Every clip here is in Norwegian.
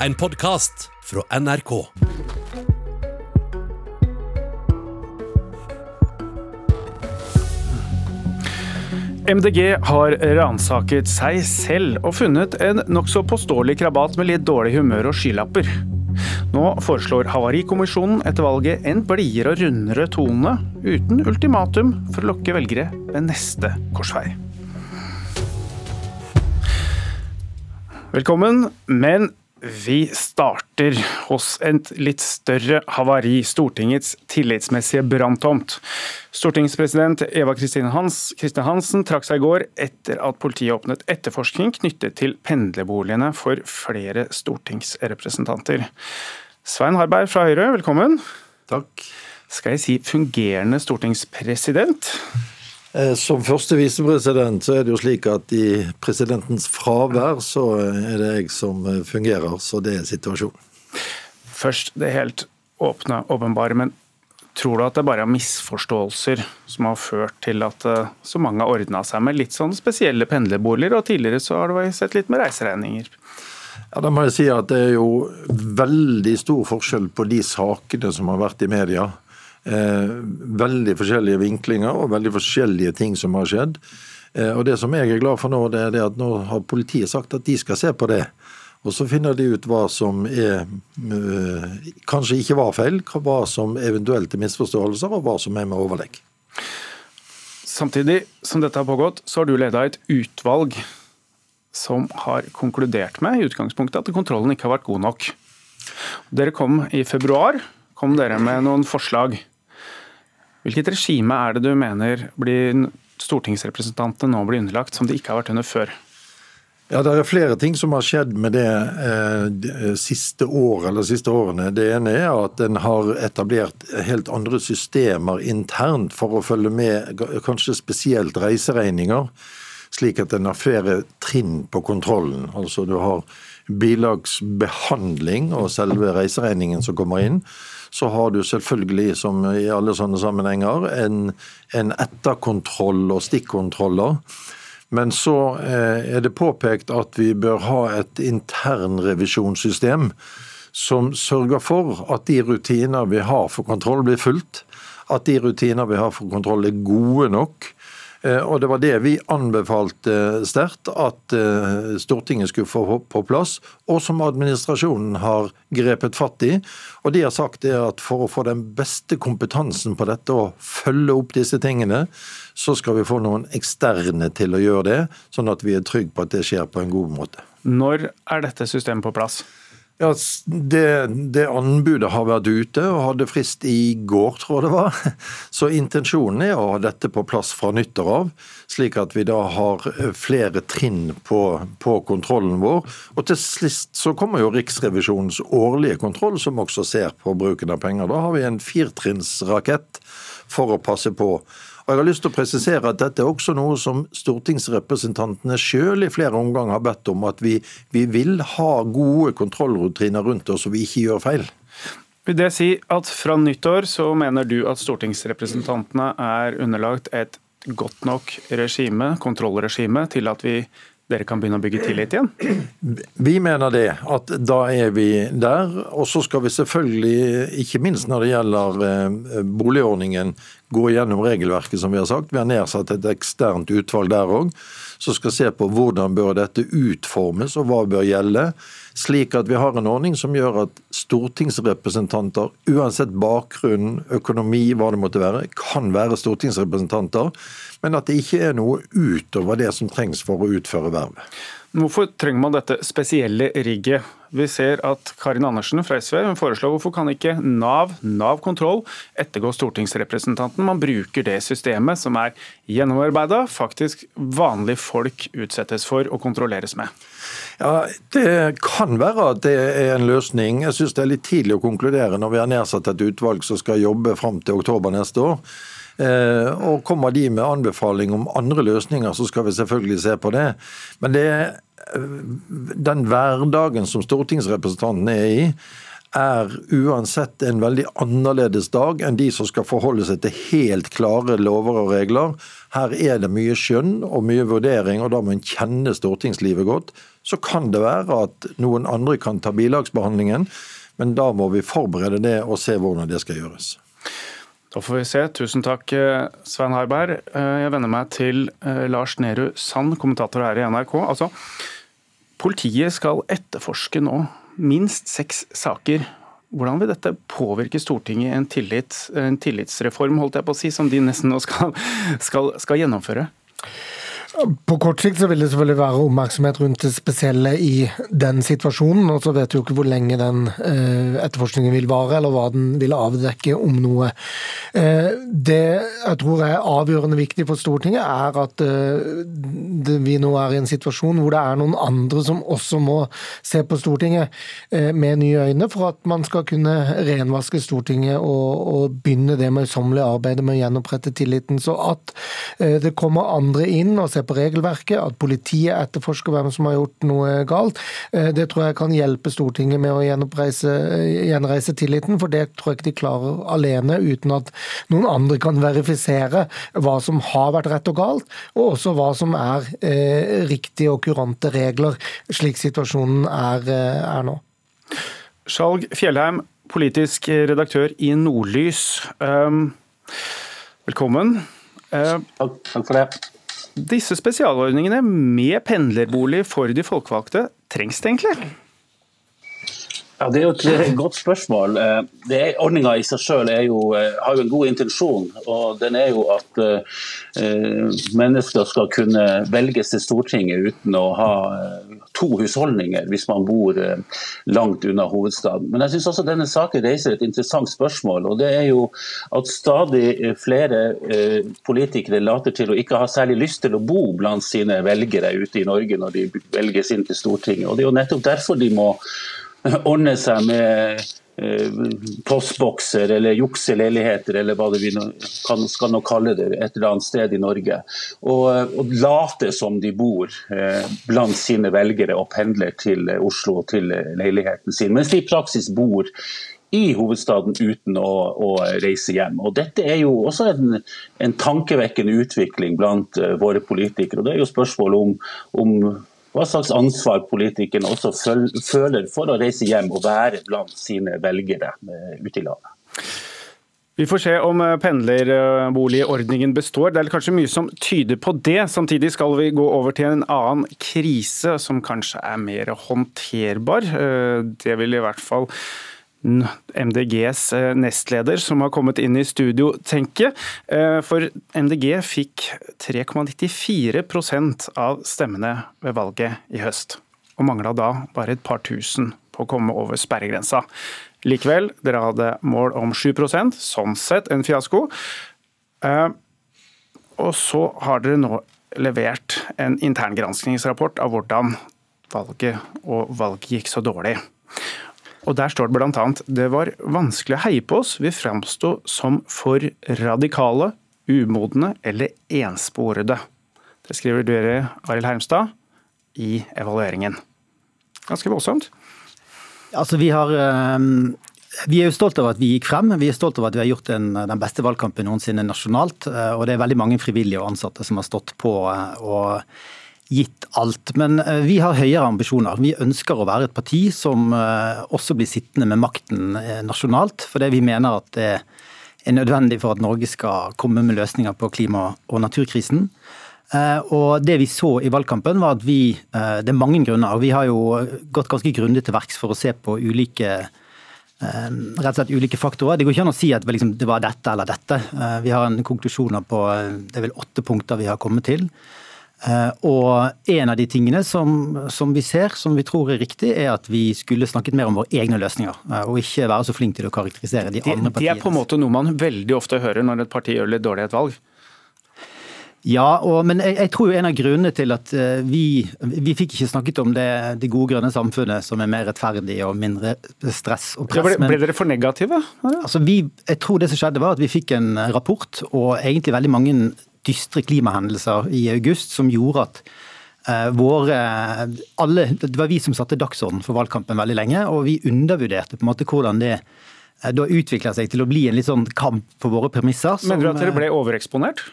En podkast fra NRK. MDG har ransaket seg selv og funnet en nokså påståelig krabat med litt dårlig humør og skylapper. Nå foreslår Havarikommisjonen etter valget en blidere og rundere tone, uten ultimatum, for å lokke velgere ved neste korsvei. Velkommen, men vi starter hos et litt større havari, Stortingets tillitsmessige branntomt. Stortingspresident Eva Kristin Hans, Hansen trakk seg i går etter at politiet åpnet etterforskning knyttet til pendlerboligene for flere stortingsrepresentanter. Svein Harberg fra Høyre, velkommen. Takk. Skal jeg si fungerende stortingspresident? Eh, som første visepresident så er det jo slik at i presidentens fravær så er det jeg som eh, fungerer, så det er situasjonen. Først det helt åpne, åpenbare, men tror du at det bare er misforståelser som har ført til at eh, så mange har ordna seg med litt sånn spesielle pendlerboliger, og tidligere så har det sett litt med reiseregninger? Ja, da må jeg si at Det er jo veldig stor forskjell på de sakene som har vært i media veldig forskjellige vinklinger og veldig forskjellige ting som har skjedd. Eh, og Det som jeg er glad for nå, det er at nå har politiet sagt at de skal se på det. Og så finner de ut hva som er øh, kanskje ikke var feil, hva som eventuelt er misforståelser, og hva som er med overlegg. Samtidig som dette har pågått, så har du leda et utvalg som har konkludert med i utgangspunktet at kontrollen ikke har vært god nok. Dere kom i februar kom dere med noen forslag. Hvilket regime er det du mener blir stortingsrepresentantene nå blir underlagt, som de ikke har vært under før? Ja, Det er flere ting som har skjedd med det eh, siste år, eller siste årene. Det ene er at en har etablert helt andre systemer internt for å følge med kanskje spesielt reiseregninger, slik at en har flere trinn på kontrollen. Altså du har bilagsbehandling og selve reiseregningen som kommer inn så har du selvfølgelig, som i alle sånne sammenhenger, en, en etterkontroll og stikkontroller. Men så eh, er det påpekt at vi bør ha et internrevisjonssystem som sørger for at de rutiner vi har for kontroll, blir fulgt. At de rutiner vi har for kontroll, er gode nok. Eh, og Det var det vi anbefalte sterkt at eh, Stortinget skulle få på plass, og som administrasjonen har grepet fatt i. Og De har sagt det at for å få den beste kompetansen på dette og følge opp disse tingene, så skal vi få noen eksterne til å gjøre det, sånn at vi er trygge på at det skjer på en god måte. Når er dette systemet på plass? Ja, det, det, anbudet har vært ute og hadde frist i går, tror jeg det var. Så intensjonen er å ha dette på plass fra nyttår av, slik at vi da har eh, flere trinn på, på kontrollen vår. Og til sist så kommer jo Riksrevisjonens årlige kontroll, som også ser på bruken av penger. Da har vi en firtrinnsrakett for å passe på. Og jeg har lyst til å presisere at Dette er også noe som stortingsrepresentantene sjøl i flere omganger har bedt om. At vi, vi vil ha gode kontrollrutiner rundt oss, så vi ikke gjør feil. Vil det si at fra nyttår så mener du at stortingsrepresentantene er underlagt et godt nok regime, kontrollregime, til at vi dere kan begynne å bygge tillit igjen? Vi mener det, at da er vi der. Og så skal vi selvfølgelig, ikke minst når det gjelder eh, boligordningen, gå gjennom regelverket, som vi har sagt. Vi har nedsatt et eksternt utvalg der òg, som skal se på hvordan bør dette utformes og hva bør gjelde. Slik at vi har en ordning som gjør at stortingsrepresentanter, uansett bakgrunn, økonomi, hva det måtte være, kan være stortingsrepresentanter men at det ikke er noe utover det som trengs for å utføre vervet. Hvorfor trenger man dette spesielle rigget? Vi ser at Karin Andersen fra SV foreslår hvorfor kan ikke Nav, Nav kontroll, ettergå stortingsrepresentanten. Man bruker det systemet som er gjennomarbeida, faktisk vanlige folk utsettes for og kontrolleres med. Ja, Det kan være at det er en løsning. Jeg syns det er litt tidlig å konkludere når vi har nedsatt et utvalg som skal jobbe fram til oktober neste år. Eh, og kommer de med anbefaling om andre løsninger, så skal vi selvfølgelig se på det. Men det, den hverdagen som stortingsrepresentanten er i, er uansett en veldig annerledes dag enn de som skal forholde seg til helt klare lover og regler. Her er det mye skjønn og mye vurdering, og da må en kjenne stortingslivet godt. Så kan det være at noen andre kan ta bilagsbehandlingen, men da må vi forberede det og se hvordan det skal gjøres. Da får vi se. Tusen takk, Svein Harberg. Eh, jeg vender meg til eh, Lars Nehru Sand, kommentator her i NRK. Altså, politiet skal etterforske nå minst seks saker. Hvordan vil dette påvirke Stortinget, en, tillit, en tillitsreform holdt jeg på å si, som de nesten nå skal, skal, skal gjennomføre? På kort sikt så vil det selvfølgelig være oppmerksomhet rundt det spesielle i den situasjonen. og Så vet vi jo ikke hvor lenge den eh, etterforskningen vil vare, eller hva den vil avdekke om noe. Eh, det jeg tror er avgjørende viktig for Stortinget, er at eh, vi nå er i en situasjon hvor det er noen andre som også må se på Stortinget med nye øyne, for at man skal kunne renvaske Stortinget og, og begynne det møysommelige arbeidet med å gjenopprette tilliten. Så at det kommer andre inn og ser på regelverket, at politiet etterforsker hvem som har gjort noe galt. Eh, det tror jeg kan hjelpe Stortinget med å gjenreise tilliten, for det tror jeg ikke de klarer alene, uten at noen andre kan verifisere hva som har vært rett og galt, og også hva som er eh, riktige og kurante regler, slik situasjonen er, eh, er nå. Skjalg Fjellheim, politisk redaktør i Nordlys. Um, velkommen. Takk, takk for det. Disse spesialordningene med pendlerbolig for de folkevalgte, trengs det egentlig? Ja, Det er jo et eh, godt spørsmål. Eh, Ordninga i seg selv eh, har jo en god intensjon. og Den er jo at mennesker skal kunne velges til Stortinget uten å ha to husholdninger hvis man bor langt unna hovedstaden. Men jeg syns også denne saken reiser et interessant spørsmål. og det er jo At stadig flere politikere later til å ikke ha særlig lyst til å bo blant sine velgere ute i Norge når de velges inn til Stortinget. og Det er jo nettopp derfor de må ordne seg med eh, postbokser eller jukseleiligheter, eller hva det vi kan, skal nå kalle det, et eller annet sted i Norge. Og, og late som de bor eh, blant sine velgere og pendler til Oslo og til leiligheten sin, mens de i praksis bor i hovedstaden uten å, å, reise hjem. Og Dette er jo også en, en tankevekkende utvikling blant uh, våre politikere. og Det er jo spørsmålet om, om hva slags ansvar politikerne også føler for å reise hjem og være blant sine velgere eh, ute i landet. Vi får se om eh, pendlerboligordningen består. Det er kanskje mye som tyder på det. Samtidig skal vi gå over til en annen krise som kanskje er mer håndterbar. Eh, det vil i hvert fall MDGs eh, nestleder som har kommet inn i studio, tenke. Eh, for MDG fikk 3,94% av stemmene ved valget i høst. Og mangla da bare et par tusen på å komme over sperregrensa. Likevel, dere hadde mål om 7% sånn sett en fiasko. Eh, og så har dere nå levert en interngranskingsrapport av hvordan valget og valget gikk så dårlig. Og Der står det bl.a.: Det var vanskelig å heie på oss, vi framsto som for radikale, umodne eller ensporede. Det skriver dere, Arild Hermstad, i evalueringen. Ganske voldsomt. Altså, vi har um vi er jo stolt av at vi gikk frem. Vi er stolt av at vi har gjort den, den beste valgkampen noensinne nasjonalt. Eh, og det er veldig mange frivillige og ansatte som har stått på. Eh, og gitt alt. Men eh, vi har høyere ambisjoner. Vi ønsker å være et parti som eh, også blir sittende med makten nasjonalt, nasjonalt. Fordi vi mener at det er nødvendig for at Norge skal komme med løsninger på klima- og naturkrisen. Og Det vi så i valgkampen var at vi Det er mange grunner. og Vi har jo gått ganske grundig til verks for å se på ulike rett og slett ulike faktorer. Det går ikke an å si at liksom, det var dette eller dette. Vi har en konklusjoner på det er vel åtte punkter vi har kommet til. Eh, og en av de tingene som, som, vi ser, som vi tror er riktig, er at vi skulle snakket mer om våre egne løsninger. Eh, og ikke være så flink til å karakterisere de, de andre partiene. Det er på en måte noe man veldig ofte hører når et parti gjør litt dårlig et valg. Ja, og, men jeg, jeg, tror jo en av grunnene til at eh, vi, vi fikk ikke snakket om det, det gode grønne samfunnet som er mer rettferdig og mindre stress og press. Ble, ble, dere for negative? Ja. Altså vi, jeg tror det som skjedde var at vi fikk en rapport og egentlig veldig mange dystre klimahendelser i august som gjorde at våre, alle, Det var vi som satte dagsorden for valgkampen veldig lenge, og vi undervurderte på en måte hvordan det da utvikla seg til å bli en litt sånn kamp på våre premisser. Som, Mener du at dere ble overeksponert?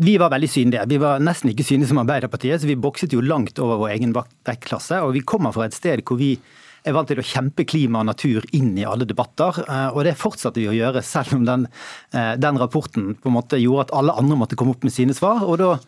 Vi var veldig synlige. Vi var nesten ikke synlige som Arbeiderpartiet, så vi bokset jo langt over vår egen vektklasse. Og vi kommer fra et sted hvor vi er vant til å kjempe klima og natur inn i alle debatter. Eh, og det fortsatte vi å gjøre, selv om den, eh, den rapporten på en måte gjorde at alle andre måtte komme opp med sine svar. og da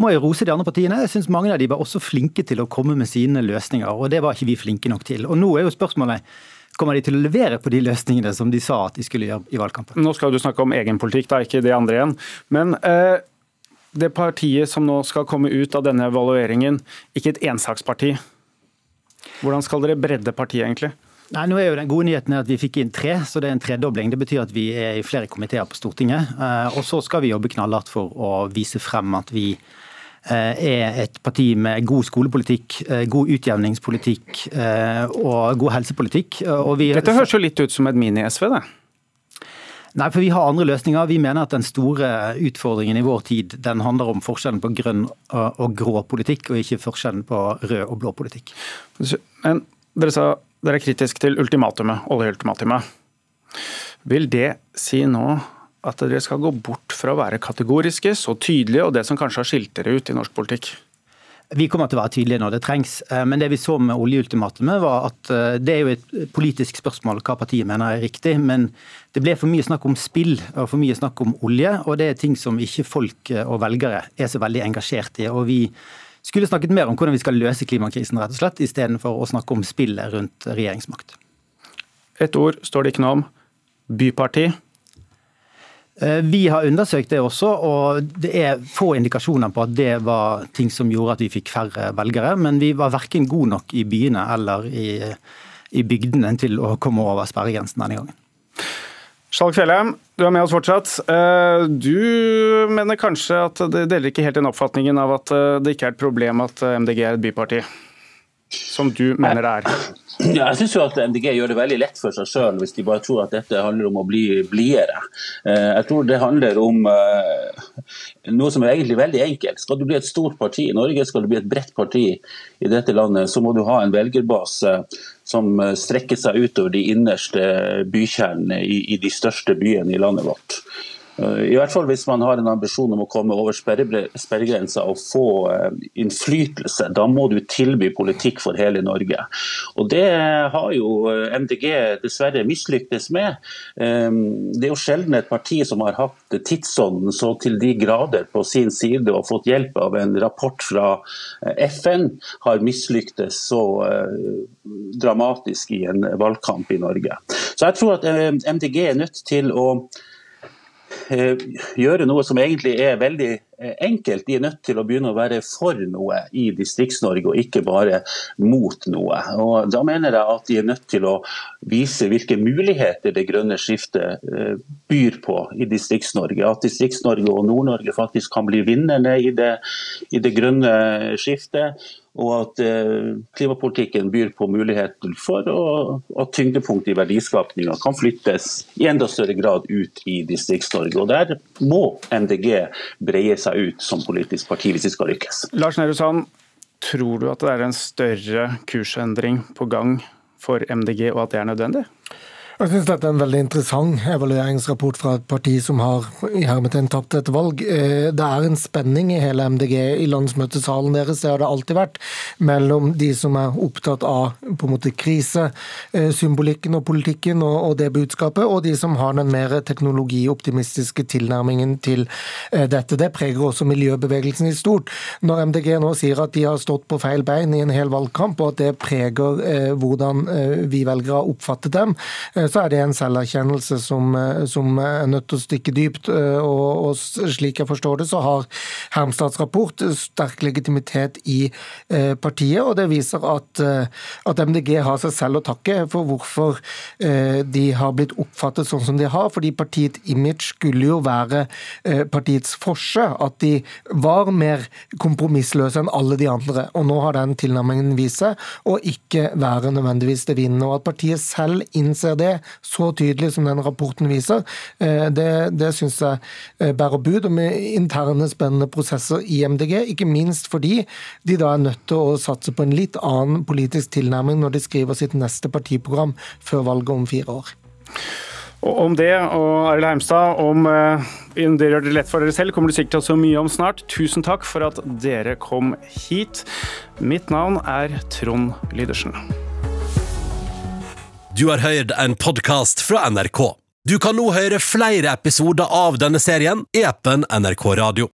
må jeg rose de andre partiene. Jeg synes Mange av de var også flinke til å komme med sine løsninger, og det var ikke vi flinke nok til. Og Nå er jo spørsmålet Kommer de til å levere på de løsningene som de sa at de skulle gjøre i valgkampen? Nå skal du snakke om egen politikk, da, ikke det andre igjen. Men eh, det partiet som nå skal komme ut av denne evalueringen, ikke et ensaksparti. Hvordan skal dere bredde partiet, egentlig? Nei, nå er jo Den gode nyheten er at vi fikk inn tre, så det er en tredobling. Det betyr at vi er i flere komiteer på Stortinget. Eh, og så skal vi jobbe knallhardt for å vise frem at vi eh, er et parti med god skolepolitikk, eh, god utjevningspolitikk og god helsepolitikk. Vi... Dette høres jo litt ut som et mini-SV, det? Nei, for Vi har andre løsninger. Vi mener at den store utfordringen i vår tid den handler om forskjellen på grønn og grå politikk, og ikke forskjellen på rød og blå politikk. Men Dere sa dere er kritisk til ultimatumet, oljeultimatumet. Vil det si nå at dere skal gå bort fra å være kategoriske, så tydelige, og det som kanskje har skilt dere ut i norsk politikk? Vi kommer til å være tydelige når det trengs. Eh, men det vi så med oljeultimatumet, var at eh, det er jo et politisk spørsmål hva partiet mener er riktig. Men det ble for mye snakk om spill og for mye snakk om olje. Og det er ting som ikke folk og velgere er så veldig engasjert i. Og vi skulle snakket mer om hvordan vi skal løse klimakrisen, rett og slett, istedenfor å snakke om spillet rundt regjeringsmakt. Et ord står det ikke noe om. Byparti. Eh, vi har undersøkt det også, og det er få indikasjoner på at det var ting som gjorde at vi fikk færre velgere. Men vi var verken gode nok i byene eller i, i bygdene til å komme over sperregrensen denne gangen. Skjalg Fjellheim, du er med oss fortsatt. Eh, du mener kanskje at det deler ikke helt den oppfatningen av at eh, det ikke er et problem at MDG er et byparti, som du mener det er? Ja, jeg jo at MDG gjør det veldig lett for seg sjøl hvis de bare tror at dette handler om å bli blidere. Eh, jeg tror det handler om eh, noe som er egentlig veldig enkelt. Skal du bli et stort parti i Norge, skal du bli et bredt parti i dette landet, så må du ha en velgerbase som eh, strekker seg utover de innerste bykjernene i de største byene i landet vårt. Eh, I hvert fall hvis man har en ambisjon om å komme over sperregrensa og få eh, innflytelse. Da må du tilby politikk for hele Norge. Og Det har jo eh, MDG dessverre mislyktes med. Det er jo sjelden et parti som har hatt tidsånden så til de grader på sin side og fått hjelp av en rapport fra FN, har mislyktes så dramatisk i en valgkamp i Norge. Så jeg tror at MDG er nødt til å gjøre noe som egentlig er veldig eh, enkelt. De er nødt til å begynne å være for noe i Distrikts-Norge, og ikke bare mot noe. Og Da mener jeg at de er nødt til å vise hvilke muligheter det grønne skiftet eh, byr på i Distrikts-Norge. At Distrikts-Norge og Nord-Norge faktisk kan bli vinnerne i det, i det grønne skiftet og at eh, klimapolitikken byr på muligheten for at tyngdepunktet i verdiskapinga kan flyttes i enda større grad ut i Distrikts-Norge. Og Der må MDG breie seg ut som politisk parti hvis de skal lykkes. Lars Nehru Sand, tror du at det er en større kursendring på gang for MDG, og at det er nødvendig? Jeg syns dette er en veldig interessant evalueringsrapport fra et parti som har i hermetegn tapt et valg. Eh, det er en spenning i hele MDG i landsmøtesalen deres, det har det alltid vært, mellom de som er opptatt av på en måte krisesymbolikken og politikken og, det budskapet, og de som har den mer teknologioptimistiske tilnærmingen til eh, dette. Det preger også miljøbevegelsen i stort. Når MDG nå sier at de har stått på feil bein i en hel valgkamp, og at det preger eh, hvordan vi velgere har oppfattet dem, så er det en selverkjennelse som, eh, som, er nødt til å stikke dypt. Eh, og, og, slik jeg forstår det, så har Hermstads rapport sterk legitimitet i eh, partiet. Og det viser at, at, MDG har seg selv å takke for hvorfor de har blitt oppfattet sånn som de har. Fordi partiets image skulle jo være partiets forse. At de var mer kompromissløse enn alle de andre. Og nå har den tilnærmingen vist seg å ikke være nødvendigvis det vinnende. Og at partiet selv innser det, så tydelig som den rapporten viser, det, det syns jeg bærer bud om interne spennende prosesser i MDG. Ikke minst fordi de da er nødt til å satse på en litt annen politisk tilnærming når de skriver sitt neste partiprogram før valget om fire år. Og om det, og Arild Heimstad, om eh, dere gjør det lett for dere selv, kommer det sikkert til å så mye om snart. Tusen takk for at dere kom hit. Mitt navn er Trond Lydersen. Du har hørt en podkast fra NRK. Du kan nå høre flere episoder av denne serien i appen NRK Radio.